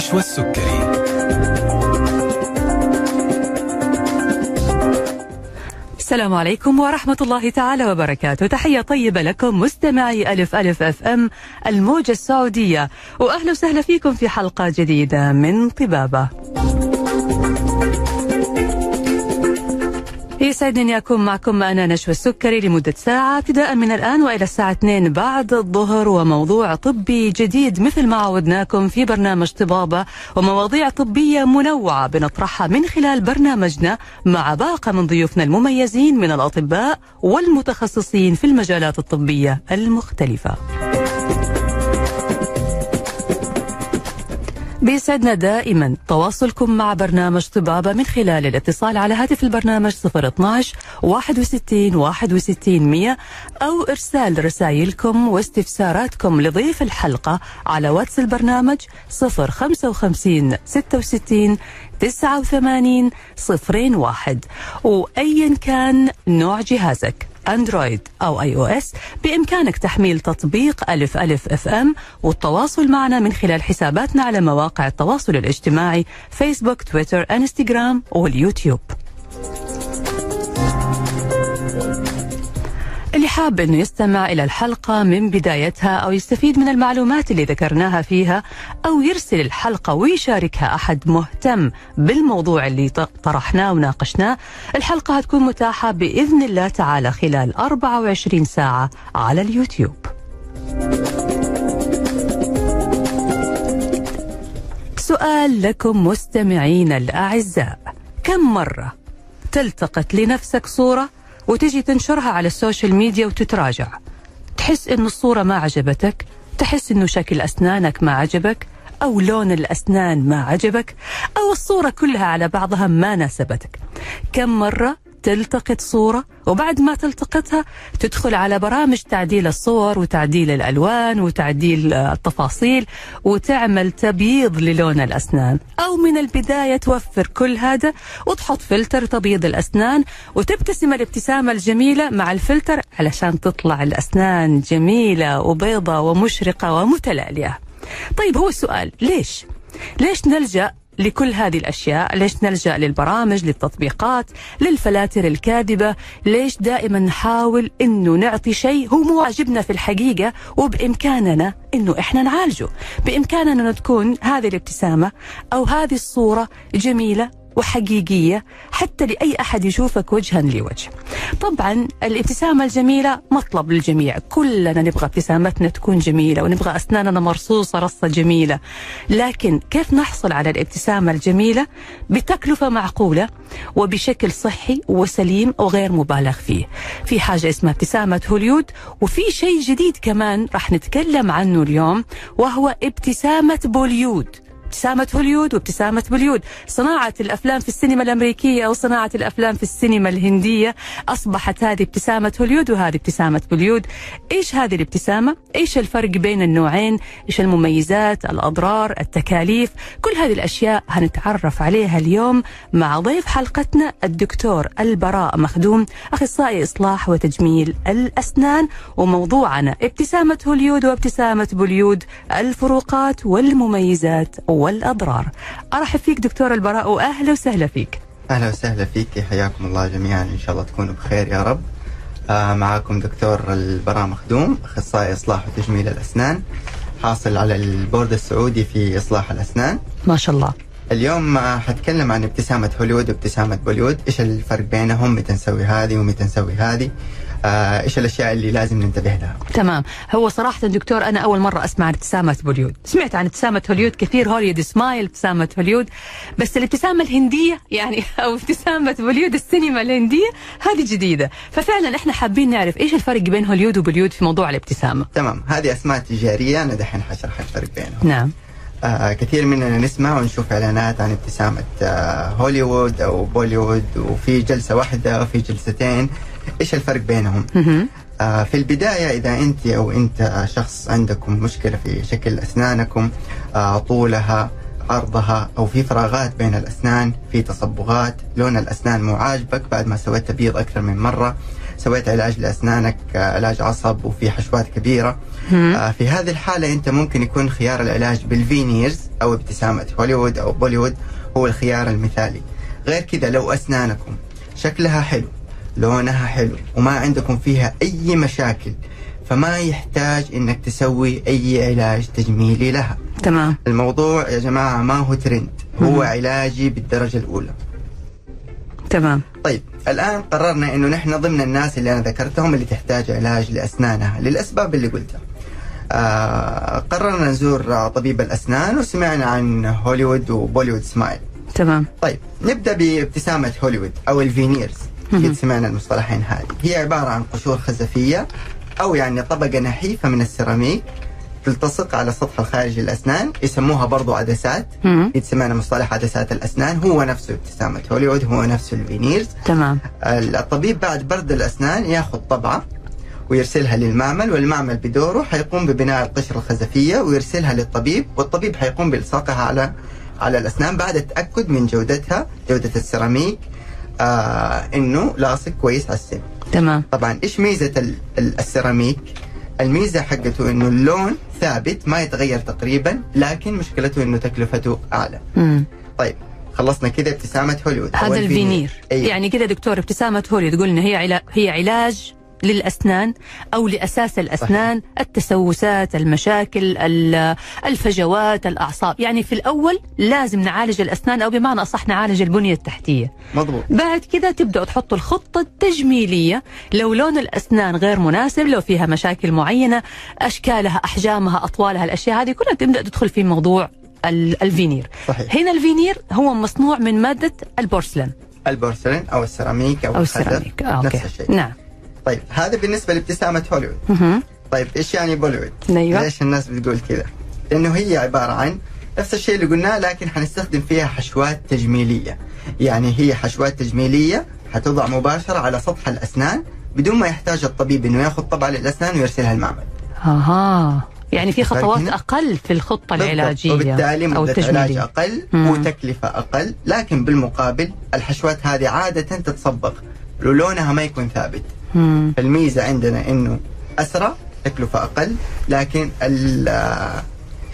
نشوى السكري السلام عليكم ورحمة الله تعالى وبركاته. تحية طيبة لكم مستمعي ألف ألف FM الموجة السعودية. وأهلا وسهلا فيكم في حلقة جديدة من طبابة. يسعدني أن أكون معكم أنا نشوى السكري لمدة ساعة ابتداء من الآن وإلى الساعة 2 بعد الظهر وموضوع طبي جديد مثل ما عودناكم في برنامج طبابة ومواضيع طبية منوعة بنطرحها من خلال برنامجنا مع باقة من ضيوفنا المميزين من الأطباء والمتخصصين في المجالات الطبية المختلفة. بيسعدنا دائما تواصلكم مع برنامج طبابة من خلال الاتصال على هاتف البرنامج 012 61 61 100 أو إرسال رسائلكم واستفساراتكم لضيف الحلقة على واتس البرنامج 055 66 89 صفرين واحد. وأيا كان نوع جهازك. Android أو iOS بإمكانك تحميل تطبيق ألف ألف FM والتواصل معنا من خلال حساباتنا على مواقع التواصل الاجتماعي فيسبوك تويتر انستغرام واليوتيوب. اللي حاب انه يستمع إلى الحلقة من بدايتها أو يستفيد من المعلومات اللي ذكرناها فيها أو يرسل الحلقة ويشاركها أحد مهتم بالموضوع اللي طرحناه وناقشناه، الحلقة هتكون متاحة بإذن الله تعالى خلال 24 ساعة على اليوتيوب. سؤال لكم مستمعين الأعزاء، كم مرة تلتقط لنفسك صورة؟ وتجي تنشرها على ال social media وتتراجع. تحس إنه الصورة ما عجبتك تحس إنه شكل أسنانك ما عجبك أو لون الأسنان ما عجبك أو الصورة كلها على بعضها ما ناسبتك. كم مرة تلتقط صورة وبعد ما تلتقطها تدخل على برامج تعديل الصور وتعديل الألوان وتعديل التفاصيل وتعمل تبييض للون الأسنان أو من البداية توفر كل هذا وتحط فلتر تبييض الأسنان وتبتسم الابتسامة الجميلة مع الفلتر علشان تطلع الأسنان جميلة وبيضة ومشرقة ومتلألئة طيب هو السؤال ليش؟ ليش نلجأ لكل هذه الأشياء ليش نلجأ للبرامج للتطبيقات للفلاتر الكاذبة؟ ليش دائما نحاول أنه نعطي شيء هو مو واجبنا في الحقيقة وبإمكاننا أنه إحنا نعالجه؟ بإمكاننا أن تكون هذه الابتسامة أو هذه الصورة جميلة وحقيقية حتى لأي أحد يشوفك وجها لوجه. طبعا الابتسامة الجميلة مطلب للجميع. كلنا نبغى ابتسامتنا تكون جميلة ونبغى أسناننا مرصوصة رصة جميلة. لكن كيف نحصل على الابتسامة الجميلة؟ بتكلفة معقولة وبشكل صحي وسليم وغير مبالغ فيه. في حاجة اسمها ابتسامة هوليود وفي شيء جديد كمان راح نتكلم عنه اليوم وهو ابتسامة بوليود. ابتسامة هوليود وابتسامة بوليود صناعة الأفلام في السينما الأمريكية أو صناعة الأفلام في السينما الهندية أصبحت هذه ابتسامة هوليود وهذه ابتسامة بوليود إيش هذه الابتسامة؟ إيش الفرق بين النوعين؟ إيش المميزات؟ الأضرار؟ التكاليف؟ كل هذه الأشياء هنتعرف عليها اليوم مع ضيف حلقتنا الدكتور البراء مخدوم أخصائي إصلاح وتجميل الأسنان وموضوعنا ابتسامة هوليود وابتسامة بوليود الفروقات والمميزات والأضرار. أرحب فيك دكتور البراء وأهلا وسهلا فيك. أهلا وسهلا فيك حياكم الله جميعا إن شاء الله تكونوا بخير يا رب. آه معكم دكتور البراء مخدوم أخصائي إصلاح وتجميل الأسنان حاصل على ال board السعودي في إصلاح الأسنان. ما شاء الله. اليوم حتكلم عن ابتسامة هوليوود وابتسامة بوليوود. إيش الفرق بينهم؟ متى نسوي هذه ومتى نسوي هذه؟ آه، إيش الأشياء اللي لازم ننتبه لها؟ تمام. هو صراحة دكتور أنا أول مرة أسمع عن ابتسامه بوليود سمعت عن ابتسامة هوليود كثير هوليود سمايل ابتسامة هوليود بس الابتسامة الهندية يعني أو ابتسامة بوليود السينما الهندية هذه جديدة. ففعلا إحنا حابين نعرف إيش الفرق بين هوليود وبوليود في موضوع الابتسامة. تمام. هذه أسماء تجارية أنا دحين حشرح الفرق بينهم. نعم. آه كثير مننا نسمع ونشوف إعلانات عن ابتسامة آه هوليوود أو بوليوود وفي جلسة واحدة وفي جلستين. إيش الفرق بينهم؟ آه في البداية إذا أنت أو أنت شخص عندكم مشكلة في شكل أسنانكم آه طولها عرضها أو في فراغات بين الأسنان في تصبغات لون الأسنان مو عاجبك بعد ما سويت تبييض أكثر من مرة سويت علاج لأسنانك آه، علاج عصب وفي حشوات كبيرة. آه، في هذه الحالة أنت ممكن يكون خيار العلاج بال veneers أو ابتسامة هوليوود أو بوليوود هو الخيار المثالي. غير كذا لو أسنانكم شكلها حلو لونها حلو وما عندكم فيها أي مشاكل فما يحتاج إنك تسوي أي علاج تجميلي لها. تمام. الموضوع يا جماعة ما هو ترند هو مم. علاجي بالدرجة الأولى. تمام. طيب الآن قررنا إنه نحن ضمن الناس اللي أنا ذكرتهم اللي تحتاج علاج لأسنانها. للأسباب اللي قلتها. آه قررنا نزور طبيب الأسنان وسمعنا عن هوليوود وبوليوود سمايل. تمام. طيب نبدأ بابتسامة هوليوود أو ال veneers. أكيد سمعنا المصطلحين هذه؟ هي عبارة عن قشور خزفية أو يعني طبقة نحيفة من السيراميك تلتصق على سطح الخارجي الأسنان يسموها برضو عدسات. مم. أكيد سمعنا مصطلح عدسات الأسنان؟ هو نفسه ابتسامه هوليوود هو نفسه ال veneers. تمام. الطبيب بعد برد الأسنان يأخذ طبعة ويرسلها للمعمل والمعمل بدوره حيقوم ببناء القشرة الخزفية ويرسلها للطبيب والطبيب حيقوم بإلصاقها على على الأسنان بعد التأكد من جودتها جودة السيراميك آه إنه لاصق كويس على السن تمام. طبعا إيش ميزة ال- ال- السيراميك؟ الميزة حقته إنه اللون ثابت ما يتغير تقريبا لكن مشكلته إنه تكلفته أعلى. مم. طيب خلصنا كده ابتسامة هوليوود هذا الفينير. أيوة. يعني كده دكتور ابتسامة هولي تقول إن هي علا... هي علاج للأسنان أو لأساس الأسنان التسوسات المشاكل ال- الفجوات الأعصاب. يعني في الأول لازم نعالج الأسنان أو بمعنى أصح نعالج البنية التحتية. مضبوط. بعد كده تبدأوا تحطوا الخطة التجميلية. لو لون الأسنان غير مناسب لو فيها مشاكل معينة أشكالها أحجامها أطوالها الأشياء هذه كلها تبدأ تدخل في موضوع ال- الفينير. صحيح. هنا الفينير هو مصنوع من مادة البورسلين. البورسلين أو السيراميك أو الخزف، السيراميك. آه، نفس الشيء. نعم. طيب هذا بالنسبة لابتسامة هوليوود. طيب إيش يعني بوليوود أيوة. ليش الناس بتقول كذا لأنه هي عبارة عن نفس الشيء اللي قلناه لكن حنستخدم فيها حشوات تجميلية يعني هي حشوات تجميلية حتوضع مباشرة على سطح الأسنان بدون ما يحتاج الطبيب إنه ياخذ طبعه للأسنان ويرسلها المعمل أها يعني في خطوات هنا؟ أقل في الخطة بالضبط. العلاجية وبالتالي أو مدة علاج التجميلية أقل مم. وتكلفة أقل لكن بالمقابل الحشوات هذه عادة تتصبغ ولونها ما يكون ثابت مم. فالميزة عندنا إنه أسرع تكلفة أقل لكن ال-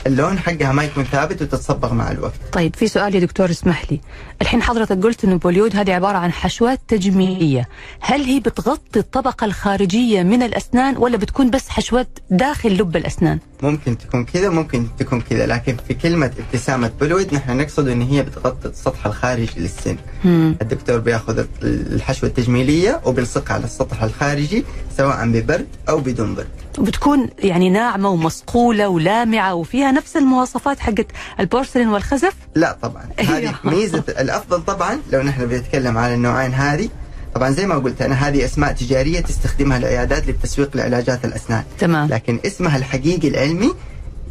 اللون حقها ما يكون ثابت وتتصبغ مع الوقت. طيب في سؤال يا دكتور اسمح لي. الحين حضرتك قلت إنه بوليود هذه عبارة عن حشوات تجميلية. هل هي بتغطي الطبقة الخارجية من الأسنان ولا بتكون بس حشوات داخل لب الأسنان؟ ممكن تكون كذا ممكن تكون كذا لكن في كلمة ابتسامة بولويد نحن نقصد إن هي بتغطي السطح الخارجي للسن مم. الدكتور بياخذ الحشوة التجميلية وبيلصقها على السطح الخارجي سواء ببرد أو بدون برد وبتكون يعني ناعمة ومصقولة ولامعة وفيها نفس المواصفات حقت البورسلين والخزف لا طبعا هذه أيوه. ميزة الأفضل طبعا لو نحن بنتكلم على النوعين هذه طبعا زي ما قلت أنا هذه أسماء تجارية تستخدمها العيادات للتسويق لعلاجات الأسنان. تمام. لكن اسمها الحقيقي العلمي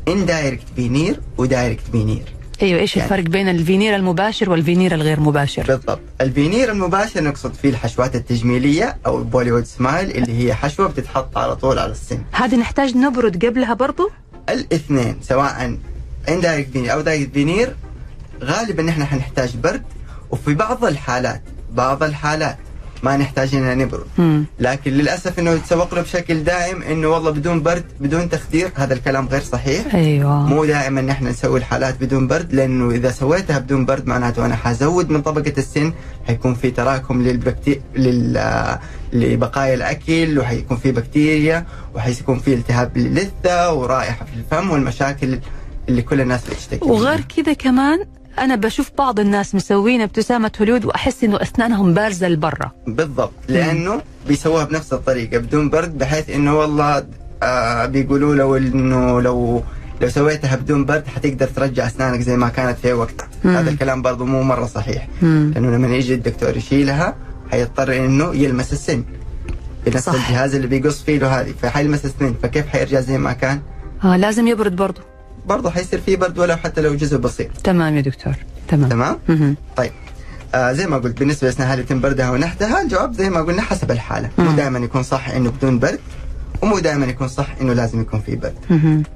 indirect veneer و direct veneer أيوه إيش يعني- الفرق بين الفينير المباشر والفينير الغير مباشر؟ بالضبط. الفينير المباشر نقصد فيه الحشوات التجميلية أو البوليوود سمايل اللي هي حشوة بتتحط على طول على السن. هذه نحتاج نبرد قبلها برضو؟ الاثنين سواء indirect veneer أو direct veneer غالبا نحن حنحتاج برد. وفي بعض الحالات بعض الحالات ما نحتاج إننا نبرد مم. لكن للأسف إنه يتسوق له بشكل دائم إنه والله بدون برد بدون تخدير هذا الكلام غير صحيح أيوه مو دائما نحن نسوي الحالات بدون برد لأنه إذا سويتها بدون برد معناته أنا حزود من طبقة السن حيكون في تراكم للبكتير لل لبقايا الأكل وحيكون في بكتيريا وحيكون في التهاب للثه ورائحة في الفم والمشاكل اللي كل الناس بتشتكي وغير. كذا كمان أنا بشوف بعض الناس مسوين ابتسامة هوليود وأحس إنه أسنانهم بارزة لبرا. بالضبط لأنه بيسووها بنفس الطريقة بدون برد بحيث إنه والله آه بيقولوا له إنه لو لو سويتها بدون برد حتقدر ترجع أسنانك زي ما كانت في وقتها. مم. هذا الكلام برضو مو مرة صحيح. مم. لأنه لما يجي الدكتور يشيلها حيضطر إنه يلمس السن. بنفس. الجهاز اللي بيقص فيه له هذه فحيلمس السن فكيف حيرجع زي ما كان؟ آه لازم يبرد برضو. برضه حيصير فيه برد ولو حتى لو جزء بسيط. تمام يا دكتور. تمام. تمام؟ مهم. طيب. آه زي ما قلت بالنسبة للاسنان هل يتم بردها ونحتها الجواب زي ما قلنا حسب الحالة. مو مم. دائما يكون صح إنه بدون برد ومو دائما يكون صح إنه لازم يكون في برد.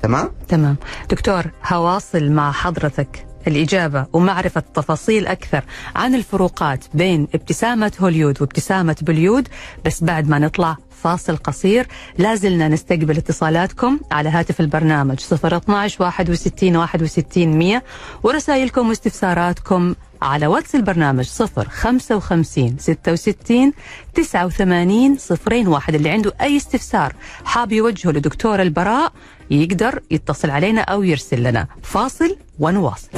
تمام؟ تمام. دكتور هواصل مع حضرتك الإجابة ومعرفة تفاصيل أكثر عن الفروقات بين ابتسامة هوليود وابتسامة بوليود بس بعد ما نطلع فاصل قصير لازلنا نستقبل اتصالاتكم على هاتف البرنامج 012 61 61 100 ورسائلكم واستفساراتكم على واتس البرنامج 0 55 66 89 صفرين واحد. اللي عنده أي استفسار حاب يوجهه لدكتور البراء يقدر يتصل علينا أو يرسل لنا. فاصل ونواصل.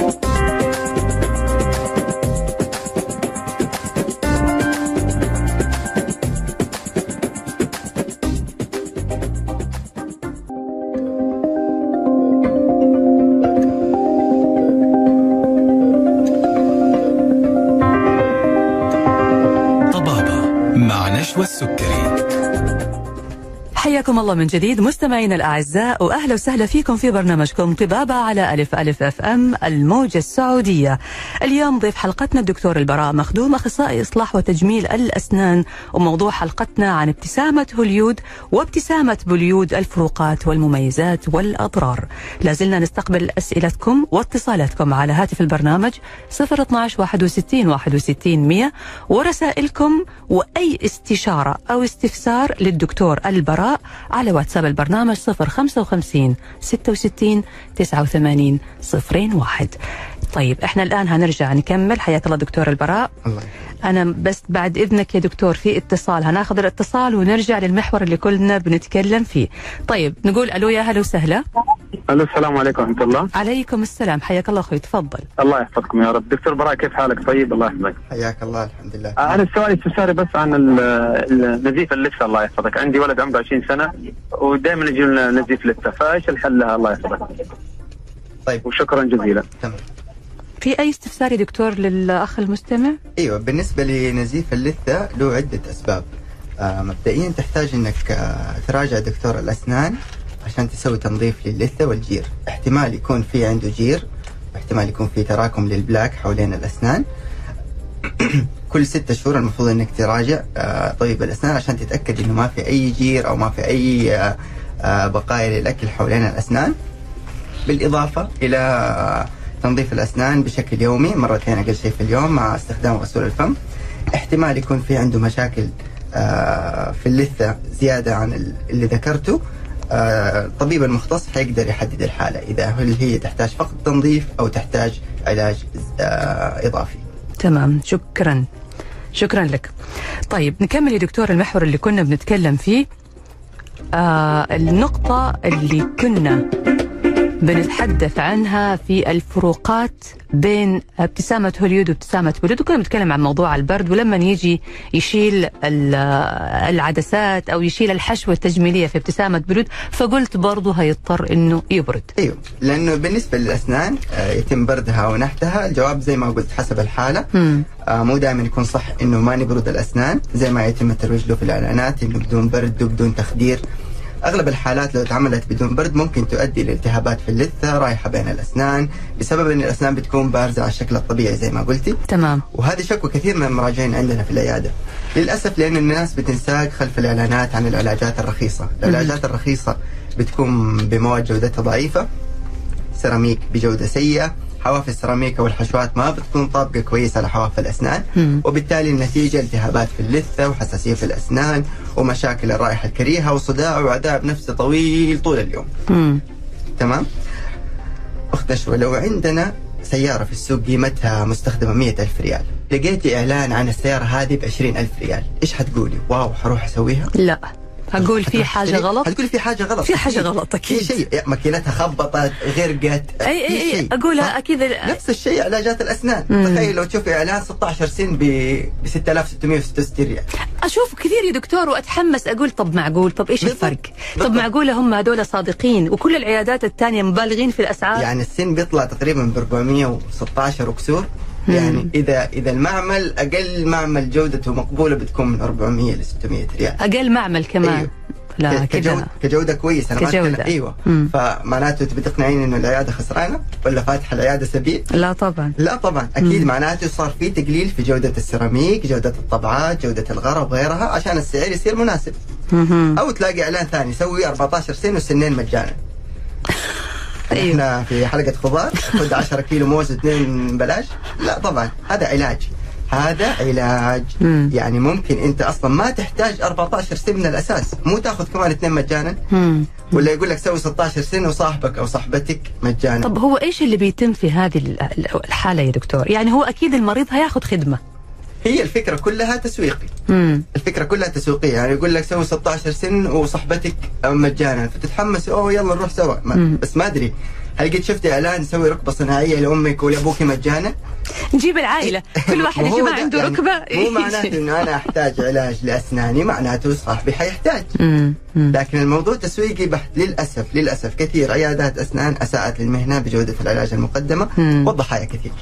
مع نشوى السكري حياكم الله من جديد مستمعينا الأعزاء وأهلا وسهلا فيكم في برنامجكم طبابة على ألف ألف FM الموجة السعودية. اليوم ضيف حلقتنا الدكتور البراء مخدوم أخصائي إصلاح وتجميل الأسنان وموضوع حلقتنا عن ابتسامة هوليود وابتسامة بوليود الفروقات والمميزات والأضرار. لازلنا نستقبل أسئلتكم واتصالاتكم على هاتف البرنامج 012 61 61 100 ورسائلكم وأي استشارة أو استفسار للدكتور البراء على واتساب البرنامج 055 66 89 01 طيب إحنا الآن هنرجع نكمل. حياك الله دكتور البراء. الله يحفظك. أنا بس بعد إذنك يا دكتور في اتصال. هناخذ الاتصال ونرجع للمحور اللي كلنا بنتكلم فيه. طيب نقول ألو يا هلا وسهلا. ألو السلام عليكم ورحمة الله. عليكم السلام. حياك الله أخوي تفضل. الله يحفظكم يا رب. دكتور براء كيف حالك؟ طيب الله يحفظك. حياك الله الحمد لله. آه، أنا السؤال استفساري بس عن نزيف اللثة. الله يحفظك. عندي ولد عمره 20 سنة ودائما يجي لنا نزيف لثة. فإيش الحل لها؟ الله يحفظك. طيب. وشكرا جزيلا. تمام. في أي استفسار يا دكتور للأخ المستمع؟ أيوه بالنسبة لنزيف اللثة له عدة أسباب. آه مبدئيا تحتاج إنك آه تراجع دكتور الأسنان عشان تسوي تنظيف للثة والجير. احتمال يكون في عنده جير واحتمال يكون في تراكم لل plaque حوالين الأسنان. كل ستة شهور المفروض إنك تراجع آه طبيب الأسنان عشان تتأكد إنه ما في أي جير أو ما في أي آه آه بقايا للأكل حوالين الأسنان. بالإضافة إلى آه تنظيف الأسنان بشكل يومي مرتين أقل شيء في اليوم مع استخدام غسول الفم. احتمال يكون في عنده مشاكل آه في اللثة زيادة عن ال- اللي ذكرته. آه، الطبيب المختص حيقدر يحدد الحالة إذا هل هي تحتاج فقط تنظيف أو تحتاج علاج آه إضافي. تمام. شكرا. شكرا لك. طيب نكمل يا دكتور المحور اللي كنا بنتكلم فيه. آه النقطة اللي كنا بنتحدث عنها في الفروقات بين ابتسامة هوليود وابتسامة بوليود. وكنا بنتكلم عن موضوع البرد ولما يجي يشيل ال- العدسات أو يشيل الحشوة التجميلية في ابتسامة بوليود فقلت برضه هيضطر إنه يبرد. أيوه لأنه بالنسبة للأسنان آه يتم بردها ونحتها. الجواب زي ما قلت حسب الحالة. مم. آه مو دائما يكون صح إنه ما نبرد الأسنان. زي ما يتم الترويج له في الإعلانات انه بدون برد وبدون تخدير. أغلب الحالات لو اتعملت بدون برد ممكن تؤدي لالتهابات في اللثة رايحة بين الأسنان بسبب إن الأسنان بتكون بارزة على الشكل الطبيعي زي ما قلتي. تمام. وهذه شكوى كثير من المراجعين عندنا في العيادة. للأسف لأن الناس بتنساق خلف الإعلانات عن العلاجات الرخيصة. العلاجات الرخيصة بتكون بمواد جودتها ضعيفة سيراميك بجودة سيئة حواف السيراميك والحشوات ما بتكون طابقة كويس على حواف الأسنان مم. وبالتالي النتيجة التهابات في اللثة وحساسية في الأسنان ومشاكل الرائحة الكريهة وصداع وعذاب نفسي طويل طول اليوم. مم. تمام؟ أخت نشوى لو عندنا سيارة في السوق قيمتها مستخدمة مية ألف ريال لقيتي إعلان عن السيارة هذه بعشرين ألف ريال إيش حتقولي؟ واو حروح أسويها؟ لا. هقول في حاجة حتشتري؟ غلط حتقولي في حاجة غلط في حاجة أكيد. غلط، أكيد. في شيء ماكينتها خبطت غرقت اي اي أي. أقولها؟ أكيد نفس الشيء علاجات الأسنان مم. تخيل لو تشوفي إعلان 16 سن ب 6666 ريال أشوف كثير يا دكتور وأتحمس أقول طب معقول طب إيش. الفرق طب. معقوله هم هذول صادقين وكل العيادات الثانية مبالغين في الأسعار يعني السن بيطلع تقريبا ب 416 وكسور يعني إذا إذا المعمل أقل معمل جودته مقبولة بتكون من 400 ل 600 ريال. أقل معمل كمان. أيوه. لا كجودة, كجودة كويسة أنا ما كجودة. أتكلم أيوة. مم. فمعناته تبي تقنعيني إنه العيادة خسرانة ولا فاتحة العيادة سبيل؟ لا طبعا. لا طبعا. أكيد معناته صار في تقليل في جودة السيراميك جودة الطبعات جودة الغرب وغيرها عشان السعر يصير مناسب. مهم. أو تلاقي إعلان ثاني سوي 14 سن وسنين مجانا. أيوه. إحنا في حلقة خضار خذ 10 كيلو موز اثنين بلاش. لا طبعا هذا علاج. هذا علاج. مم. يعني ممكن أنت أصلا ما تحتاج 14 سن من الأساس. مو تأخذ كمان اثنين مجانا. مم. ولا يقول لك سوي 16 سن وصاحبك أو صاحبتك مجانا. طب هو إيش اللي بيتم في هذه ال- الحالة يا دكتور؟ يعني هو أكيد المريض هياخذ خدمة. هي الفكرة كلها تسويقي مم. الفكرة كلها تسويقية يعني يقول لك سوي 16 سن وصاحبتك مجانا فتتحمس أوه يلا نروح سوا ما. بس ما أدري هل قد شفت إعلان سوي ركبة صناعية لأمك ولأبوك مجانا؟ نجيب العائلة كل واحد يجيب ده عنده يعني ركبة مو معناته إنه أنا أحتاج علاج لأسناني معناته صاحبي حيحتاج. لكن الموضوع تسويقي بحت للأسف للأسف كثير عيادات أسنان أساءت للمهنة بجودة العلاج المقدمة. والضحايا كثير.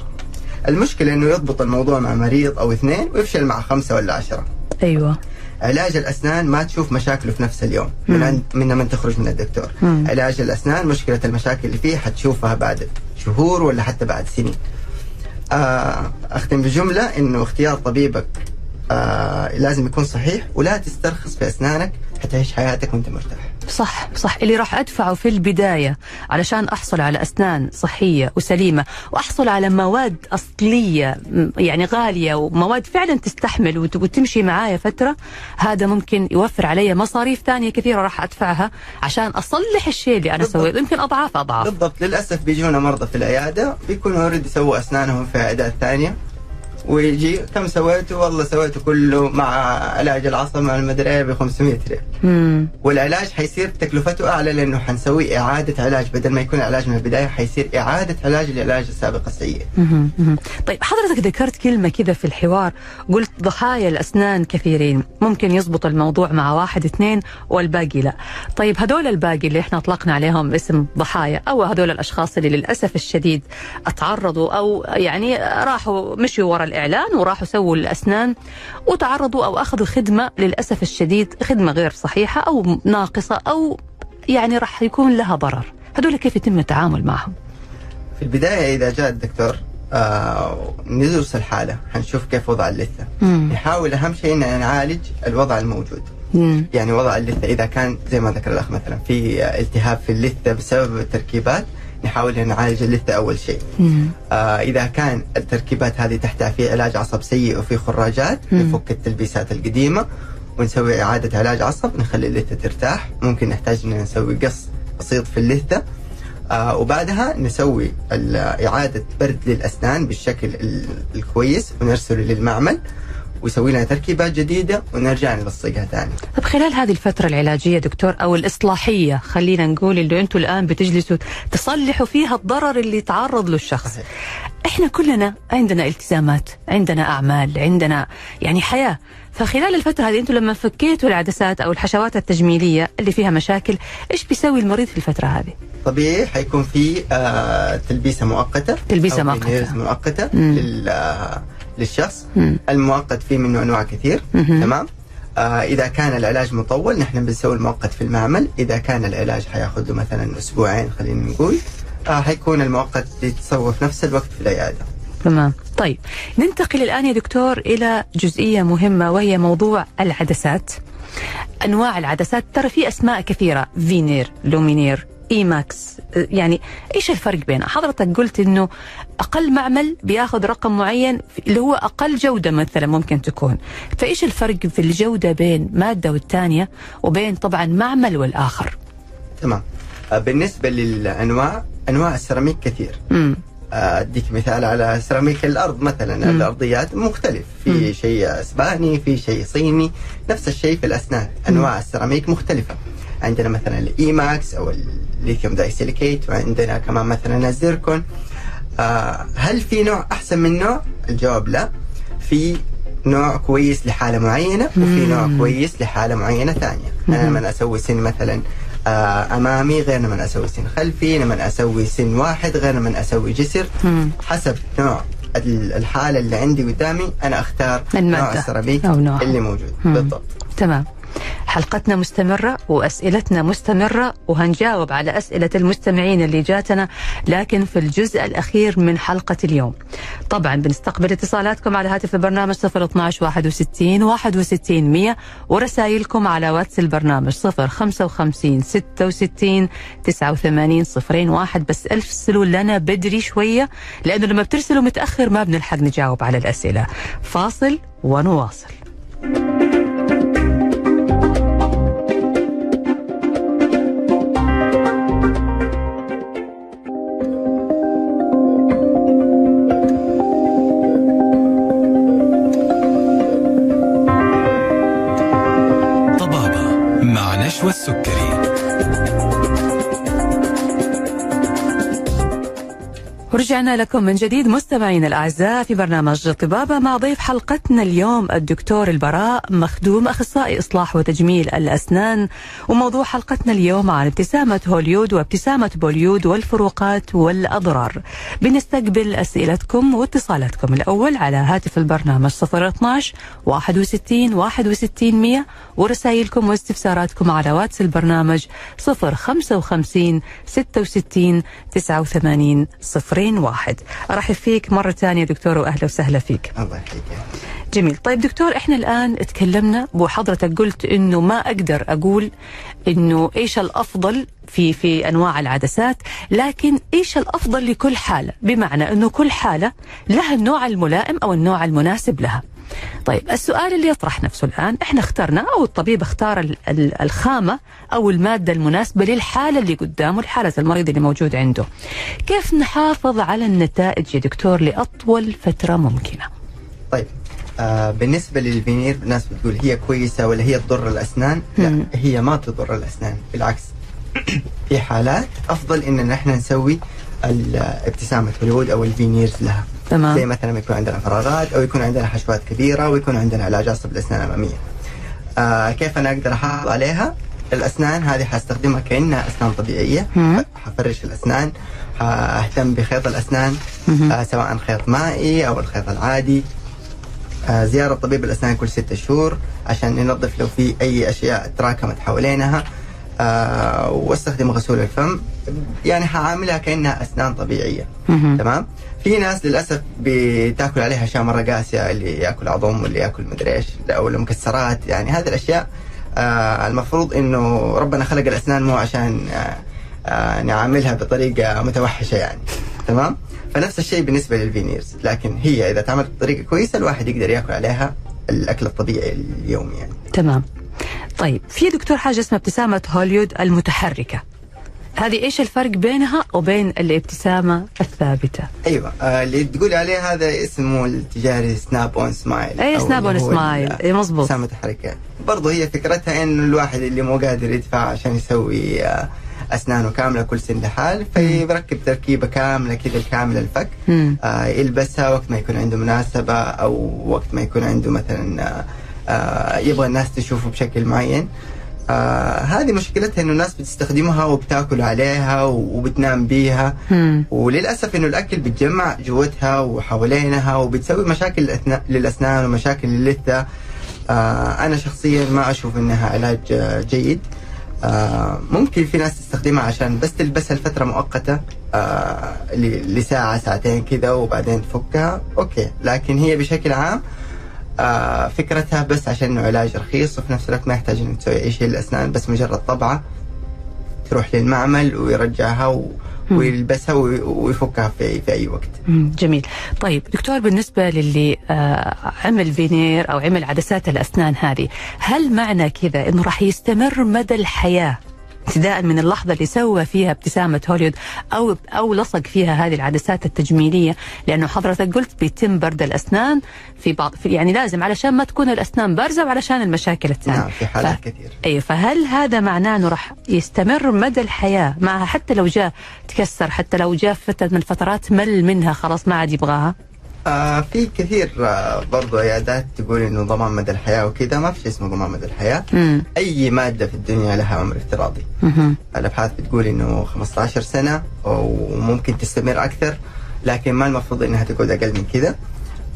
المشكلة إنه يضبط الموضوع مع مريض أو اثنين ويفشل مع خمسة ولا عشرة. أيوه علاج الأسنان ما تشوف مشاكله في نفس اليوم من عند من من تخرج من الدكتور مم. علاج الأسنان مشكلة المشاكل اللي فيه حتشوفها بعد شهور ولا حتى بعد سنين آه أختم بجملة إنه اختيار طبيبك آه لازم يكون صحيح ولا تسترخص في أسنانك حتعيش حياتك وأنت مرتاح. صح صح. اللي راح أدفعه في البداية علشان أحصل على أسنان صحية وسليمة وأحصل على مواد أصلية يعني غالية ومواد فعلا تستحمل وت- وتمشي معايا فترة هذا ممكن يوفر علي مصاريف ثانية كثيرة راح أدفعها عشان أصلح الشيء اللي أنا. سويته. يمكن أضعاف أضعاف. بالضبط. للأسف بيجونا مرضى في العيادة بيكونوا اوريدي سووا أسنانهم في عيادات ثانية. ويجي. كم سويته والله سويته كله مع علاج العصب مع المدري ب 500 ريال. والعلاج حيصير تكلفته أعلى لأنه حنسوي إعادة علاج. بدل ما يكون العلاج من البداية حيصير إعادة علاج للعلاج السابق السيء. طيب حضرتك ذكرت كلمة كذا في الحوار. قلت ضحايا الأسنان كثيرين. ممكن يزبط الموضوع مع واحد اثنين والباقي لا. طيب هذول الباقي اللي إحنا أطلقنا عليهم اسم ضحايا أو هذول الأشخاص اللي للأسف الشديد أتعرضوا أو يعني راحوا مشوا ورا الإعلان وراحوا سووا الأسنان وتعرضوا أو أخذوا خدمة للأسف الشديد خدمة غير صحيحة أو ناقصة أو يعني راح يكون لها ضرر هذول كيف يتم التعامل معهم في البداية إذا جاء الدكتور آه ندرس الحالة حنشوف كيف وضع اللثة. مم. نحاول أهم شيء ان نعالج الوضع الموجود. مم. يعني وضع اللثة إذا كان زي ما ذكر الأخ مثلا في التهاب في اللثة بسبب التركيبات نحاول نعالج اللثة أول شيء. آه إذا كان التركيبات هذه تحتاج في علاج عصب سيء وفي خراجات مم. نفك التلبيسات القديمة ونسوي إعادة علاج عصب نخلي اللثة ترتاح ممكن نحتاج إن نسوي قص بسيط في اللثة آه وبعدها نسوي إعادة برد للأسنان بالشكل ال- الكويس ونرسله للمعمل ويسوي لنا تركيبات جديدة ونرجع نلصقها ثاني. طب خلال هذه الفترة العلاجية دكتور أو الإصلاحية خلينا نقول اللي أنتم الآن بتجلسوا تصلحوا فيها الضرر اللي تعرض له الشخص. إحنا كلنا عندنا التزامات عندنا أعمال عندنا يعني حياة فخلال الفترة هذه أنتم لما فكيتوا العدسات أو الحشوات التجميلية اللي فيها مشاكل إيش بيسوي المريض في الفترة هذه؟ طبيعي حيكون في آه تلبيسة مؤقتة veneers مؤقتة مم. لل آه للشخص مم. المؤقت فيه منه أنواع كثير مهم. تمام؟ آه إذا كان العلاج مطول نحن بنسوي المؤقت في المعمل. إذا كان العلاج حياخذ له مثلا أسبوعين خلينا نقول آه حيكون المؤقت يتسوى في نفس الوقت في العيادة. تمام. طيب ننتقل الآن يا دكتور إلى جزئية مهمة وهي موضوع العدسات. أنواع العدسات ترى في أسماء كثيرة veneer lumineer E-max. يعني إيش الفرق بينها؟ حضرتك قلت إنه أقل معمل بياخذ رقم معين اللي هو أقل جودة مثلا ممكن تكون. فإيش الفرق في الجودة بين مادة والثانية وبين طبعا معمل والآخر؟ تمام. آه بالنسبة للأنواع أنواع السيراميك كثير. امم أديك مثال على سيراميك الأرض مثلا. مم. الأرضيات مختلف. مم. في شيء إسباني في شيء صيني. نفس الشيء في الأسنان. أنواع السيراميك مختلفة. عندنا مثلا ال E-max أو ال lithium disilicate وعندنا كمان مثلا الزيركون آه هل في نوع أحسن من نوع الجواب لا في نوع كويس لحالة معينة وفي نوع. كويس لحالة معينة ثانية أنا. لما أسوي سن مثلا آه أمامي غير لما أسوي سن خلفي لما أسوي سن واحد غير لما أسوي جسر. حسب نوع ال- الحالة اللي عندي قدامي أنا أختار نوع السيراميك. اللي موجود. بالضبط تمام حلقتنا مستمرة وأسئلتنا مستمرة وهنجاوب على أسئلة المستمعين اللي جاتنا لكن في الجزء الأخير من حلقة اليوم. طبعا بنستقبل اتصالاتكم على هاتف البرنامج 012 61 61 100 ورسائلكم على واتس البرنامج 055 66 89 صفرين واحد. بس أرسلوا لنا بدري شوية لأنه لما بترسلوا متأخر ما بنلحق نجاوب على الأسئلة. فاصل ونواصل. ورجعنا لكم من جديد مستمعينا الأعزاء في برنامج طبابه مع ضيف حلقتنا اليوم الدكتور البراء مخدوم أخصائي إصلاح وتجميل الأسنان. وموضوع حلقتنا اليوم عن ابتسامة هوليود وابتسامة بوليود والفروقات والأضرار. بنستقبل أسئلتكم واتصالاتكم الأول على هاتف البرنامج 012 61 61 100 ورسائلكم واستفساراتكم على واتس البرنامج 055 66 89 صفرين واحد. أرحب فيك مرة ثانية دكتور وأهلا وسهلا فيك. الله يحييك. جميل. طيب دكتور إحنا الآن تكلمنا وحضرتك قلت إنه ما أقدر أقول إنه إيش الأفضل في في أنواع العدسات لكن إيش الأفضل لكل حالة؟ بمعنى إنه كل حالة لها النوع الملائم أو النوع المناسب لها. طيب السؤال اللي يطرح نفسه الآن إحنا اخترنا أو الطبيب اختار ال- ال- الخامة أو المادة المناسبة للحالة اللي قدامه لحالة المريض اللي موجود عنده. كيف نحافظ على النتائج يا دكتور لأطول فترة ممكنة؟ طيب آه بالنسبة للفينير الناس بتقول هي كويسة ولا هي تضر الأسنان. لا هي ما تضر الأسنان بالعكس. في حالات أفضل إن نحن نسوي ابتسامة هوليوود أو ال veneers لها. زي تمام مثلا يكون عندنا فراغات أو يكون عندنا حشوات كبيرة ويكون عندنا علاج عصب الأسنان الأمامية آه كيف أنا أقدر أحافظ عليها؟ الأسنان هذه حستخدمها كأنها أسنان طبيعية. مم. حفرش الأسنان. أهتم بخيط الأسنان مهم. آه سواء خيط مائي أو الخيط العادي. آه، زيارة طبيب الأسنان كل ستة شهور عشان ننظف لو في أي أشياء تراكمت حوالينها. آه، وأستخدم غسول الفم. يعني حعاملها كأنها أسنان طبيعية. مهم. تمام؟ في ناس للأسف بتاكل عليها أشياء مرة قاسية اللي ياكل عظم واللي ياكل مدري إيش أو المكسرات يعني هذه الأشياء آه، المفروض إنه ربنا خلق الأسنان مو عشان آه، آه، نعاملها بطريقة متوحشة يعني. تمام؟ فنفس الشيء بالنسبة لل veneers. لكن هي إذا تعملت بطريقة كويسة الواحد يقدر ياكل عليها الأكل الطبيعي اليومي يعني. تمام. طيب في دكتور حاجة اسمها ابتسامة هوليود المتحركة. هذه إيش الفرق بينها وبين الابتسامة الثابتة؟ أيوه آه اللي تقولي عليه هذا اسمه التجاري snap-on smile أي snap-on smile إي مظبوط ابتسامة الحركة برضه هي فكرتها انه الواحد اللي مو قادر يدفع عشان يسوي آه أسنانه كاملة كل سن لحال فيركب تركيبة كاملة كذا كامله الفك. آه يلبسها وقت ما يكون عنده مناسبة أو وقت ما يكون عنده مثلا آه آه يبغى الناس تشوفه بشكل معين آه هذه مشكلتها إنه الناس بتستخدمها وبتاكل عليها وبتنام بيها. مم. وللأسف إنه الأكل بيتجمع جوتها وحوالينها وبتسوي مشاكل للأسنان ومشاكل للثه آه أنا شخصيا ما أشوف إنها علاج آه جيد. آه ممكن في ناس تستخدمها عشان بس تلبسها لفتره مؤقتة آه لساعة ساعتين كذا وبعدين تفكها. okay لكن هي بشكل عام آه فكرتها بس عشان انه علاج رخيص وفي نفس الوقت ما يحتاج إنك تسوي أي شيء للأسنان بس مجرد طبعة تروح للمعمل ويرجعها و... ويلبسها وي- ويفكها في في أي وقت. جميل. طيب دكتور بالنسبة للي آه، عمل فينير أو عمل عدسات الأسنان هذه هل معنى كذا أنه راح يستمر مدى الحياة؟ ابتداء من اللحظة اللي سوى فيها ابتسامة هوليود أو أو لصق فيها هذه العدسات التجميلية. لأنه حضرتك قلت بيتم برد الأسنان في بعض في يعني لازم علشان ما تكون الأسنان بارزة وعلشان المشاكل الثانية نعم في حالات كثير أي فهل هذا معناه إنه راح يستمر مدى الحياة؟ معها حتى لو جاء تكسر حتى لو جاء فتره من الفترات مل منها خلاص ما عاد يبغاها؟ آه في كثير آه برضو عيادات تقول إنه ضمان مدى الحياة وكذا ما في شيء اسمه ضمان مدى الحياة امم أي مادة في الدنيا لها عمر افتراضي مهم. الأبحاث بتقول إنه 15 سنة وممكن تستمر أكثر لكن ما المفروض إنها تقعد أقل من كذا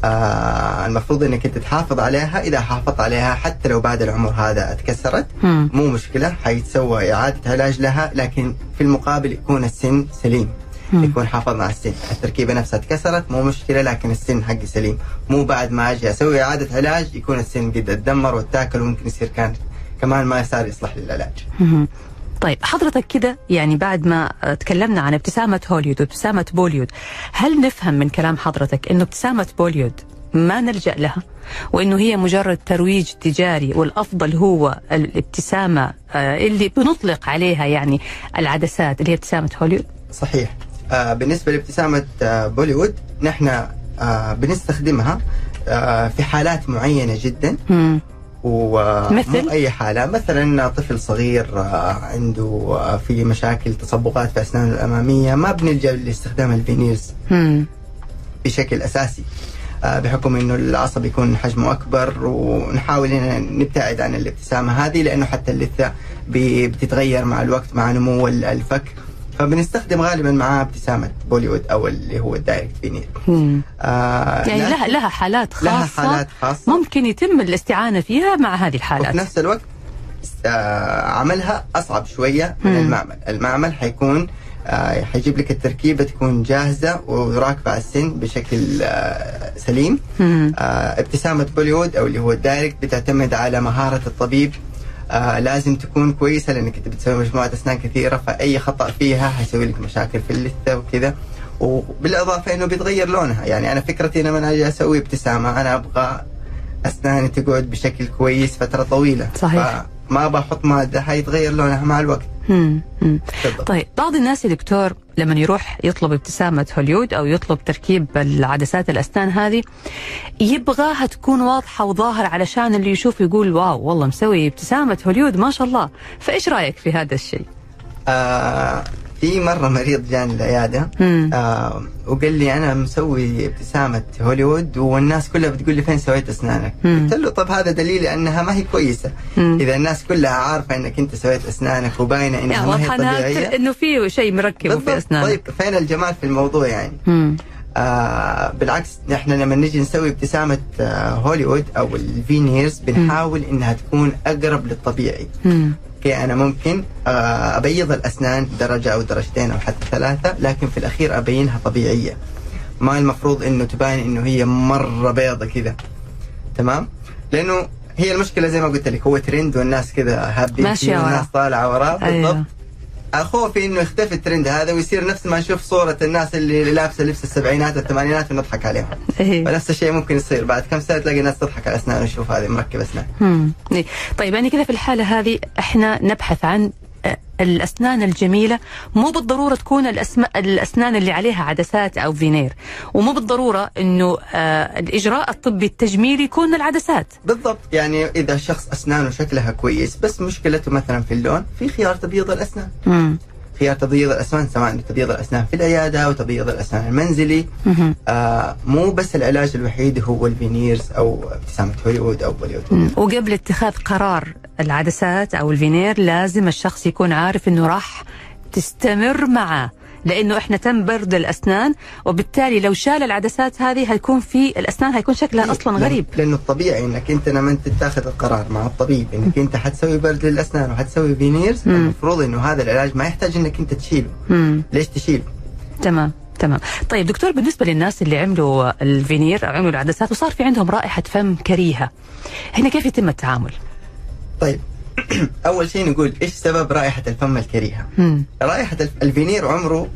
آه المفروض إنك أنت تحافظ عليها إذا حافظت عليها حتى لو بعد العمر هذا اتكسرت مم. مو مشكلة حيتسوى اعاده علاج لها لكن في المقابل يكون السن سليم مم. يكون حافظنا على السن. التركيبة نفسها اتكسرت مو مشكلة لكن السن حقي سليم. مو بعد ما أجي أسوي إعادة علاج يكون السن قد أتدمر واتاكل وممكن يصير كان كمان ما صار يصلح للعلاج. طيب حضرتك كده يعني بعد ما تكلمنا عن ابتسامة هوليود وابتسامة بوليود هل نفهم من كلام حضرتك إنه ابتسامة بوليود ما نلجأ لها؟ وإنه هي مجرد ترويج تجاري والأفضل هو الابتسامة آه، اللي بنطلق عليها يعني العدسات اللي هي ابتسامة هوليود؟ صحيح. بالنسبة لابتسامة آه بوليوود نحن آه بنستخدمها آه في حالات معينة جدا مم. ومو مثل؟ أي حالة مثلا طفل صغير آه، عنده آه، في مشاكل تصبغات في اسنانه الأمامية ما بنلجأ لاستخدام ال veneers. بشكل أساسي آه، بحكم إنه العصب يكون حجمه أكبر ونحاول إن نبتعد عن الابتسامة هذه لأنه حتى اللثة بتتغير مع الوقت مع نمو ال- الفك فبنستخدم غالبا معاه ابتسامة بوليوود أو اللي هو ال direct veneer. آه يعني لها لها حالات خاصة لها حالات خاصة ممكن يتم الاستعانة فيها مع هذه وفي الحالات نفس الوقت آه، عملها أصعب شوية من مم. المعمل، المعمل حيكون آه، حيجيب لك التركيبة تكون جاهزة وراكبة على السن بشكل آه، سليم. آه، ابتسامة بوليوود أو اللي هو ال direct بتعتمد على مهارة الطبيب آه لازم تكون كويسة لأنك انت بتسوي مجموعة أسنان كثيرة فأي خطأ فيها حيسوي لك مشاكل في اللثة وكذا وبالإضافة إنه بيتغير لونها يعني أنا فكرتي لما أجي أسوي ابتسامة أنا أبغى اسناني تقعد بشكل كويس فترة طويلة صحيح. فما بحط مادة حيتغير لونها مع الوقت مم. مم. طيب بعض الناس يا دكتور لما يروح يطلب ابتسامة هوليود أو يطلب تركيب العدسات الأسنان هذه يبغاها تكون واضحة وظاهرة علشان اللي يشوف يقول wow والله مسوي ابتسامة هوليود ما شاء الله فإيش رأيك في هذا الشيء؟ آه في مرة مريض جاني العيادة مم. آه وقال لي أنا مسوي ابتسامة هوليوود والناس كلها بتقول لي فين سويت أسنانك؟ مم. قلت له طب هذا دليل أنها ما هي كويسة مم. إذا الناس كلها عارفة إنك أنت سويت أسنانك وباينة إنها يعني ما هي إنها- طبيعية إنه في شيء مركبه في. أسنانك طيب فين الجمال في الموضوع يعني؟ مم. آه بالعكس نحن لما نجي نسوي ابتسامة آه هوليوود أو ال veneers بنحاول إنها تكون أقرب للطبيعي مم. okay أنا ممكن آه، أبيض الأسنان درجة أو درجتين أو حتى ثلاثة لكن في الأخير أبينها طبيعية. ما المفروض إنه تبان إنه هي مرة بيضة كذا. تمام؟ لأنه هي المشكلة زي ما قلت لك هو ترند والناس كذا هابين ماشية وراه. طالعة وراه أيوه. خوفي إنه يختفي الترند هذا ويصير نفس ما نشوف صورة الناس اللي لابسة لبس السبعينات والثمانينات ونضحك عليهم إيه. فنفس الشيء ممكن يصير بعد كم سنة تلاقي الناس تضحك على اسنان وشوف هذه مركب أسنان. طيب يعني كذا في الحالة هذه إحنا نبحث عن الأسنان الجميلة مو بالضرورة تكون الأسم... الأسنان اللي عليها عدسات أو فينير ومو بالضرورة أنه آه الإجراء الطبي التجميلي يكون العدسات بالضبط يعني إذا شخص أسنانه شكلها كويس بس مشكلته مثلا في اللون في خيار تبييض الأسنان مم. خيار تبييض الأسنان سواء تبييض الأسنان في العيادة أو تبييض الأسنان المنزلي. آه مو بس العلاج الوحيد هو ال veneers أو ابتسامة هوليوود أو بوليوود. وقبل اتخاذ قرار العدسات أو الفينير لازم الشخص يكون عارف أنه راح تستمر معه لأنه إحنا تم برد الأسنان وبالتالي لو شال العدسات هذه هيكون في الأسنان هيكون شكلها أصلا لأن- غريب لأنه الطبيعي إنك أنت لما أنت تاخذ القرار مع الطبيب إنك أنت حتسوي برد للأسنان وحتسوي veneers. المفروض إنه هذا العلاج ما يحتاج إنك أنت تشيله مم. ليش تشيله؟ تمام تمام طيب دكتور بالنسبة للناس اللي عملوا الفينير أو عملوا العدسات وصار في عندهم رائحة فم كريهة هنا كيف يتم التعامل؟ طيب أول شيء نقول إيش سبب رائحة الفم الكريهة؟ مم. رائحة الف- الفينير عمره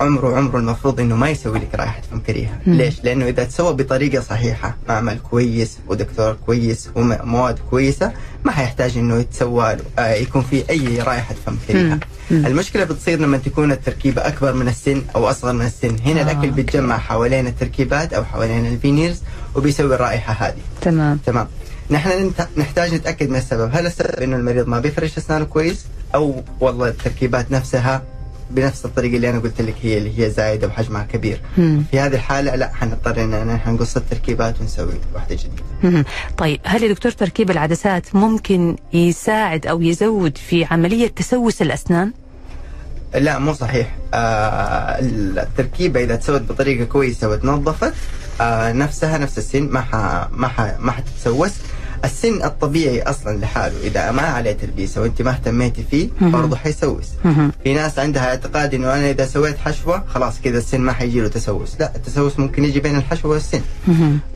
عمره عمره المفروض إنه ما يسوي لك رائحة فم كريهة، مم. ليش؟ لأنه إذا تسوى بطريقة صحيحة، معمل كويس ودكتور كويس ومواد كويسة، ما حيحتاج إنه يتسوى له آه يكون في أي رائحة فم كريهة. مم. المشكلة بتصير لما تكون التركيبة أكبر من السن أو أصغر من السن، هنا آه، الأكل. بيتجمع حوالين التركيبات أو حوالين ال veneers وبيسوي الرائحة هذه. تمام تمام نحن نحتاج نتأكد من السبب هل السبب إنه المريض ما بيفرش أسنانه كويس أو والله التركيبات نفسها بنفس الطريقة اللي أنا قلت لك هي اللي هي زايدة وحجمها كبير مم. في هذه الحالة لا حنضطر إن نحن نقص التركيبات ونسوي واحدة جديدة مم. طيب هل يا دكتور تركيب العدسات ممكن يساعد أو يزود في عملية تسوس الأسنان؟ لا مو صحيح آه التركيبة إذا تسوت بطريقة كويسة وتنظفت آه نفسها نفس السن ما ح... ما ح... ما حتتسوس السن الطبيعي أصلا لحاله إذا ما عليه تلبيسه وانت ما اهتميتي فيه. برضه حيسوس. في ناس عندها اعتقاد إنه أنا إذا سويت حشوة خلاص كذا السن ما حيجي له تسوس لا التسوس ممكن يجي بين الحشوة والسن.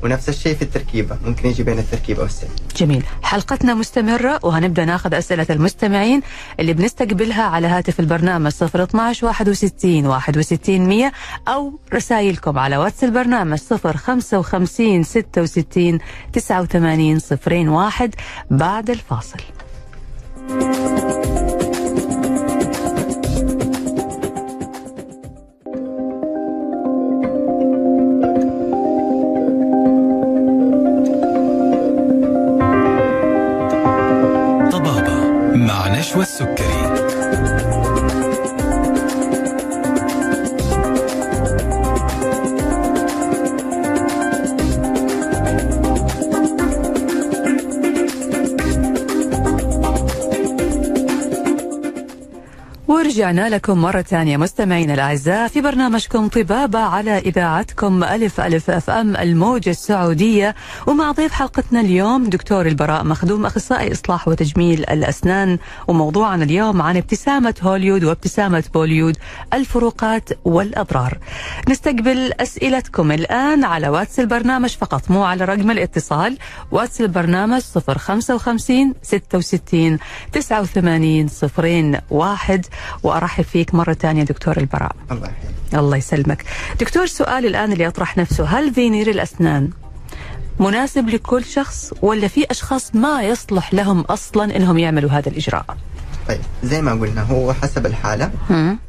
ونفس الشيء في التركيبة ممكن يجي بين التركيبة والسن جميل حلقتنا مستمرة وهنبدأ ناخذ أسئلة المستمعين اللي بنستقبلها على هاتف البرنامج 012 61 61 100 أو رسائلكم على واتس البرنامج 055 66 89 01 بعد الفاصل. رجعنا لكم مرة ثانية مستمعينا الأعزاء في برنامجكم طبابة على إذاعتكم ألف ألف FM الموجة السعودية. ومع ضيف حلقتنا اليوم دكتور البراء مخدوم أخصائي إصلاح وتجميل الأسنان. وموضوعنا اليوم عن ابتسامة هوليود وابتسامة بوليود الفروقات والأضرار. نستقبل أسئلتكم الآن على واتس البرنامج فقط مو على رقم الاتصال. واتس البرنامج 055 66 89 01 وأرحب فيك مرة ثانية دكتور البراء. الله يحييك الله يسلمك. دكتور سؤالي الآن اللي يطرح نفسه. هل فينير الأسنان مناسب لكل شخص ولا في أشخاص ما يصلح لهم أصلا إنهم يعملوا هذا الإجراء؟ طيب زي ما قلنا هو حسب الحالة.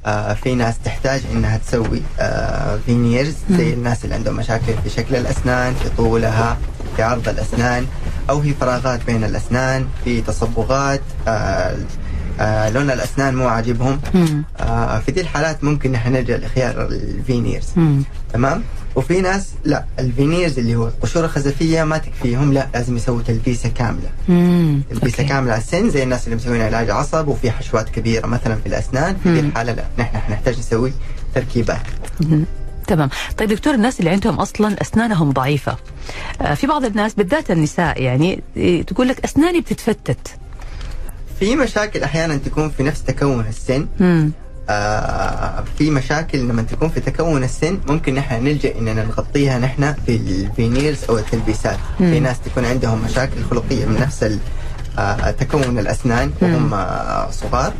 آه في ناس تحتاج إنها تسوي آه veneers زي مم. الناس اللي عندهم مشاكل في شكل الأسنان في طولها في عرض الأسنان أو في فراغات بين الأسنان في تصبغات آه آه لون الأسنان مو عاجبهم. آه في دي الحالات ممكن نحن نلجا لخيار ال veneers مم. تمام وفي ناس لا ال veneers اللي هو القشور الخزفيه ما تكفيهم لا لازم يسووا تلبيسة كاملة مم. تلبيسة okay. كاملة على السن زي الناس اللي مسوين علاج عصب وفي حشوات كبيرة مثلا في الأسنان في دي. الحالة لا نحن حنحتاج نسوي تركيبات مم. تمام طيب دكتور الناس اللي عندهم أصلا أسنانهم ضعيفة آه، في بعض الناس بالذات النساء يعني إيه، تقول لك أسناني بتتفتت في مشاكل أحيانا تكون في نفس تكون السن مم. آه في مشاكل لما تكون في تكون السن ممكن نحن نلجأ إننا نغطيها نحن في الفينيرز أو التلبيسات مم. في ناس تكون عندهم مشاكل خلقية من نفس تكون الأسنان وهم آه صغار.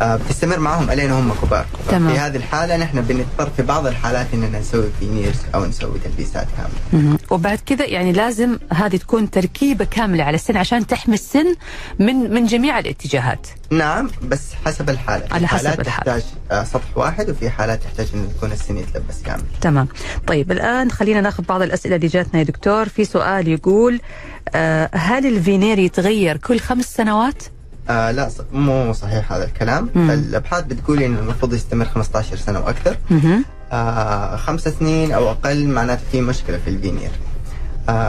آه بتستمر معهم الين هم كبار. تمام. في هذه الحالة نحن بنضطر في بعض الحالات إننا نسوي veneers أو نسوي تلبيسات كاملة. وبعد كذا يعني لازم هذه تكون تركيبة كاملة على السن عشان تحمي السن من من جميع الاتجاهات. نعم بس حسب الحالة. على حسب حالات الحالة. تحتاج آه سطح واحد وفي حالات تحتاج انه يكون السن يتلبس كامل. تمام. طيب الآن خلينا ناخذ بعض الأسئلة اللي جاتنا يا دكتور. في سؤال يقول آه هل الفينير يتغير كل خمس سنوات آه لا مو صحيح هذا الكلام مم. الابحاث بتقول إنه المفروض يستمر 15 سنة وأكثر. آه خمس سنين أو أقل معناته في مشكلة في الفينير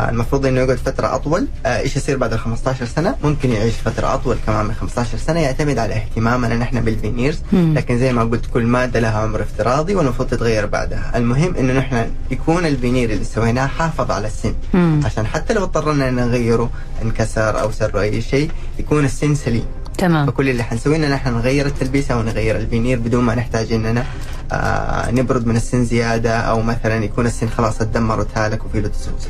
المفروض إنه يقعد فترة أطول. آه إيش يصير بعد ال 15 سنة؟ ممكن يعيش فترة أطول كمان من 15 سنة يعتمد على اهتمامنا نحن بال veneers. لكن زي ما قلت كل مادة لها عمر افتراضي والمفروض تتغير بعدها. المهم إنه نحن يكون الفينير اللي سويناه حافظ على السن. مم. عشان حتى لو اضطرنا إن نغيره انكسر أو صار أي شيء يكون السن سليم. تمام. فكل اللي حنسويه إننا نحن نغير التلبيسه ونغير الفينير بدون ما نحتاج إننا آه نبرد من السن زيادة أو مثلا يكون السن خلاص اتدمر وتهالك وفي له تسوس.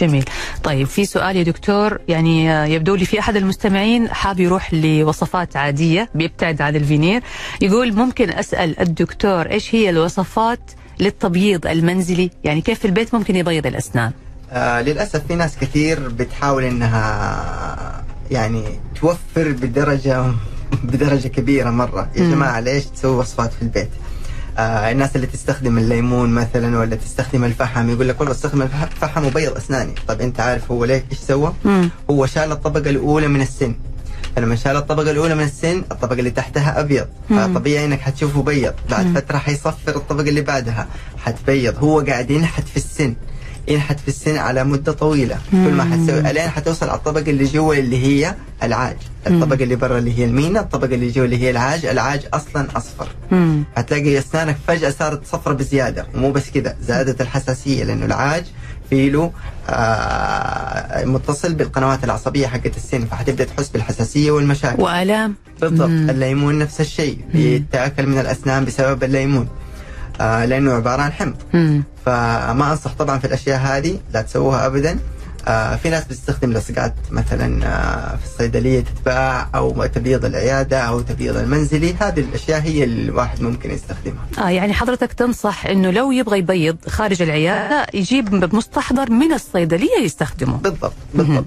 جميل طيب في سؤال يا دكتور يعني آه، يبدو لي في أحد المستمعين حاب يروح لوصفات عادية بيبتعد عن الفينير يقول ممكن أسأل الدكتور إيش هي الوصفات للتبييض المنزلي يعني كيف في البيت ممكن يبيض الأسنان آه للأسف في ناس كثير بتحاول إنها يعني توفر بدرجة بدرجة كبيرة مرة يا. جماعة ليش تسوي وصفات في البيت؟ آه الناس اللي تستخدم الليمون مثلا ولا تستخدم الفحم يقول لك والله استخدم الفحم وبيض أسناني، طب أنت عارف هو ليه إيش سوى؟ مم. هو شال الطبقة الأولى من السن فلما شال الطبقة الأولى من السن الطبقة اللي تحتها أبيض مم. فطبيعي إنك حتشوفه بيض بعد مم. فترة حيصفر الطبقة اللي بعدها حتبيض هو قاعد ينحت في السن ينحت في السن على مدة طويلة. كل ما مم. حتسوي الين حتوصل على الطبقة اللي جوا اللي هي العاج. الطبقة اللي برا اللي هي المينا الطبقة اللي جوا اللي هي العاج. العاج أصلا أصفر. مم. هتلاقي أسنانك فجأة صارت صفرة بزيادة. ومو بس كده زادت الحساسية لأنه العاج فيلو آه متصل بالقنوات العصبية حقت السن فحتبدأ تحس بالحساسية والمشاكل. وآلام. بالضبط. مم. الليمون نفس الشيء. بيتاكل من الأسنان بسبب الليمون. آه لأنه عبارة عن حمض. مم. فما أنصح طبعا في الأشياء هذه لا تسووها ابدا. آه في ناس بتستخدم لصقات مثلا آه في الصيدلية تتباع أو تبييض العيادة أو تبييض المنزلي. هذه الأشياء هي الواحد ممكن يستخدمها. آه يعني حضرتك تنصح إنه لو يبغى يبيض خارج العيادة يجيب مستحضر من الصيدلية يستخدمه. بالضبط بالضبط.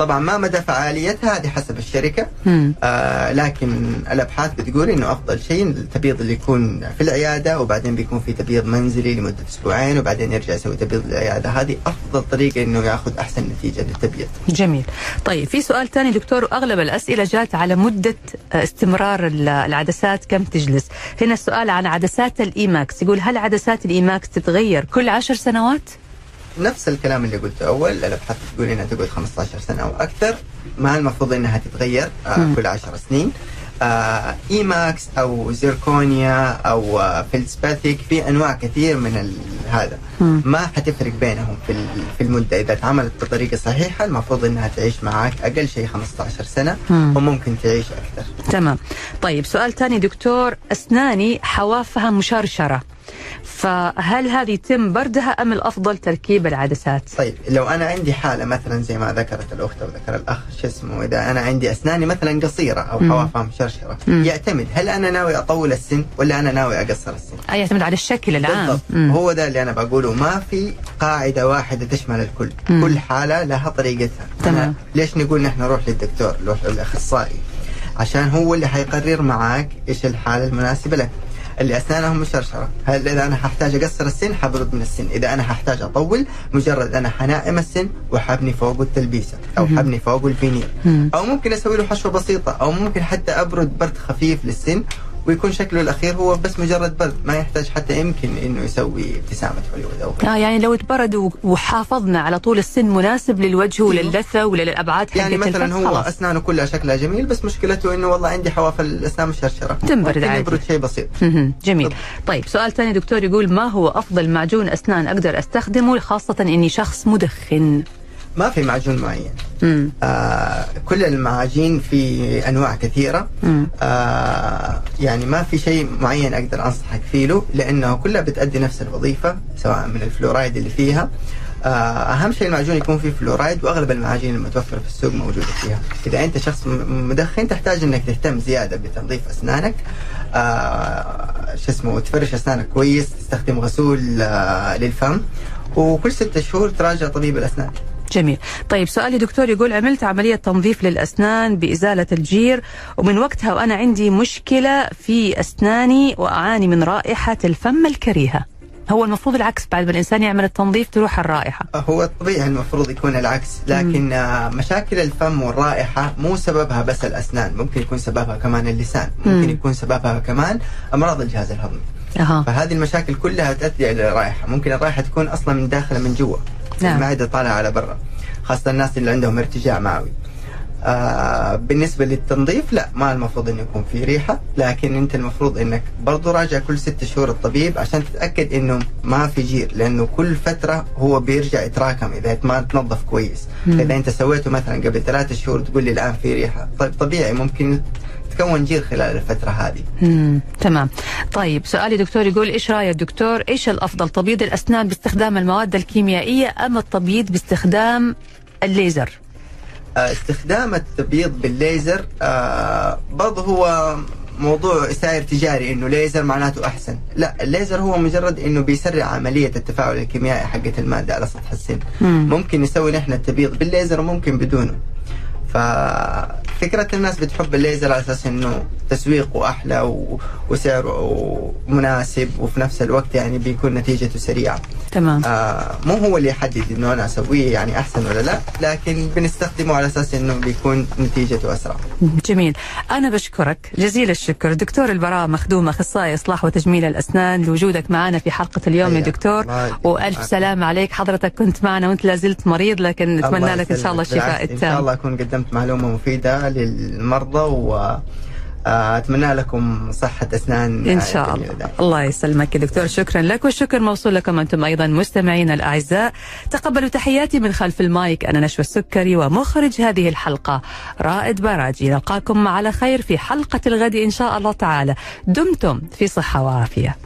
طبعا ما مدى فعاليتها هذه حسب الشركة. آه لكن الأبحاث بتقول إنه أفضل شيء التبييض اللي يكون في العيادة وبعدين بيكون في تبييض منزلي لمدة أسبوعين وبعدين يرجع يسوي تبييض العياده هذه أفضل طريقة إنه ياخذ أحسن نتيجة للتبييض. جميل. طيب في سؤال ثاني دكتور اغلب الأسئلة جات على مدة آه، استمرار ال- العدسات كم تجلس؟ هنا السؤال عن عدسات ال E.max. يقول هل عدسات ال E.max تتغير كل عشر سنوات؟ نفس الكلام اللي قلته أول الابحاث بتقول إنها تقعد 15 سنة أو أكثر ما المفروض إنها تتغير آه. كل 10 سنين آه E.max أو زيركونيا أو آه feldspathic في أنواع كثير من هذا. ما حتفرق بينهم في في المدة إذا اتعملت بطريقة صحيحة المفروض إنها تعيش معك أقل شيء 15 سنة مم. وممكن تعيش أكثر تمام طيب سؤال ثاني دكتور أسناني حوافها مشرشرة فهل هذه يتم بردها أم الأفضل تركيب العدسات طيب لو أنا عندي حالة مثلا زي ما ذكرت الأخت أو ذكر الأخ شو اسمه إذا أنا عندي أسناني مثلا قصيرة أو مم. حوافها مشرشره مم. يعتمد هل أنا ناوي أطول السن ولا أنا ناوي أقصر السن آه، يعتمد على الشكل العام بالضبط مم. هو ده اللي أنا بقوله ما في قاعدة واحدة تشمل الكل مم. كل حالة لها طريقتها تمام. أنا ليش نقول نحن نروح للدكتور نروح للأخصائي عشان هو اللي حيقرر معاك إيش الحالة المناسبة لك اللي اسنانهم مشرشرة هل إذا أنا ححتاج أقصر السن حبرد من السن إذا أنا ححتاج أطول مجرد أنا حنائم السن وحبني فوقه التلبيسة أو. حبني فوقه الفينير. أو ممكن أسوي له حشوة بسيطة أو ممكن حتى أبرد برد خفيف للسن ويكون شكله الأخير هو بس مجرد برد ما يحتاج حتى يمكن إنه يسوي ابتسامة هوليوود أو. آه يعني لو تبرد وحافظنا على طول السن مناسب للوجه وللثه وللأبعاد يعني مثلا هو خلاص. أسنانه كلها شكلها جميل بس مشكلته إنه والله عندي حواف الأسنان مشرشرة تنبرد عادي. يبرد شيء بسيط. جميل. طيب سؤال ثاني دكتور يقول ما هو أفضل معجون أسنان أقدر أستخدمه خاصة إني شخص مدخن ما في معجون معين. مم. آه كل المعاجين في أنواع كثيرة. مم. آه يعني ما في شيء معين أقدر أنصحك فيه له لأنه كلها بتأدي نفس الوظيفة سواء من الفلورايد اللي فيها. آه أهم شيء المعجون يكون فيه فلورايد وأغلب المعاجين المتوفرة في السوق موجودة فيها. إذا أنت شخص مدخن تحتاج إنك تهتم زيادة بتنظيف أسنانك. آه شو اسمه وتفرش أسنانك كويس تستخدم غسول آه للفم. وكل ستة شهور تراجع طبيب الأسنان. جميل. طيب سؤالي دكتور يقول عملت عملية تنظيف للأسنان بإزالة الجير ومن وقتها وأنا عندي مشكلة في أسناني وأعاني من رائحة الفم الكريهة. هو المفروض العكس بعد ما الإنسان يعمل التنظيف تروح الرائحة. هو الطبيعي المفروض يكون العكس لكن آه، مشاكل الفم والرائحة مو سببها بس الأسنان ممكن يكون سببها كمان اللسان ممكن مم. يكون سببها كمان أمراض الجهاز الهضمي. أها. فهذه المشاكل كلها تؤدي إلى الرائحة ممكن الرائحة تكون أصلا من داخل من جوا. نعم. المعدة طالعة على برا. خاصة الناس اللي عندهم ارتجاع معوي آه بالنسبة للتنظيف لا ما المفروض إنه يكون في ريحة. لكن أنت المفروض إنك برضو راجع كل ست شهور الطبيب عشان تتأكد إنه ما في جير. لأنه كل فترة هو بيرجع يتراكم إذا ما تنظف كويس. مم. إذا أنت سويته مثلا قبل ثلاثة شهور تقول لي الآن في ريحة. طيب طبيعي ممكن تكون جير خلال الفترة هذه؟ مم. تمام. طيب سؤالي دكتور يقول إيش رأيك دكتور؟ إيش الأفضل تبييض الأسنان باستخدام المواد الكيميائية أم التبييض باستخدام الليزر؟ آه، استخدام التبييض بالليزر آه، برضه هو موضوع سائر تجاري إنه ليزر معناته أحسن. لا الليزر هو مجرد إنه بيسرع عملية التفاعل الكيميائي حقت المادة على سطح السن. مم. ممكن نسوي نحن التبييض بالليزر وممكن بدونه. ففكرة الناس بتحب الليزر على أساس إنه تسويقه أحلى و... وسعره مناسب وفي نفس الوقت يعني بيكون نتيجته سريعة. تمام. آه مو هو اللي يحدد إنه أنا أسويه يعني أحسن ولا لا لكن بنستخدمه على أساس إنه بيكون نتيجته أسرع. جميل. أنا بشكرك. جزيل الشكر. دكتور البراء مخدوم أخصائي إصلاح وتجميل الأسنان لوجودك معنا في حلقة اليوم يا دكتور. وألف سلام عليك. حضرتك كنت معنا وأنت لازلت مريض لكن نتمنى لك إن شاء الله. الشفاء بالعكس، إن شاء التام. الله أكون قدمت معلومة مفيدة للمرضى و آه، أتمنى لكم صحة أسنان. إن آه، شاء جميلة. الله. الله يسلمك دكتور. شكرا لك والشكر موصول لكم أنتم أيضا مستمعينا الأعزاء. تقبلوا تحياتي من خلف المايك. أنا نشوى السكري ومخرج هذه الحلقة رائد براجي. نلقاكم على خير في حلقة الغد إن شاء الله تعالى. دمتم في صحة وعافية.